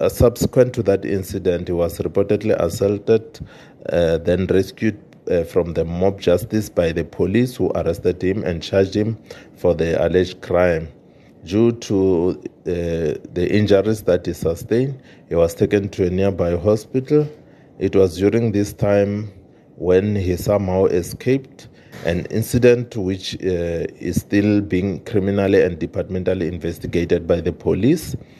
uh, subsequent to that incident, he was reportedly assaulted, uh, then rescued uh, from the mob justice by the police who arrested him and charged him for the alleged crime. Due to uh, the injuries that he sustained, he was taken to a nearby hospital. It was during this time when he somehow escaped an incident which uh, is still being criminally and departmentally investigated by the police.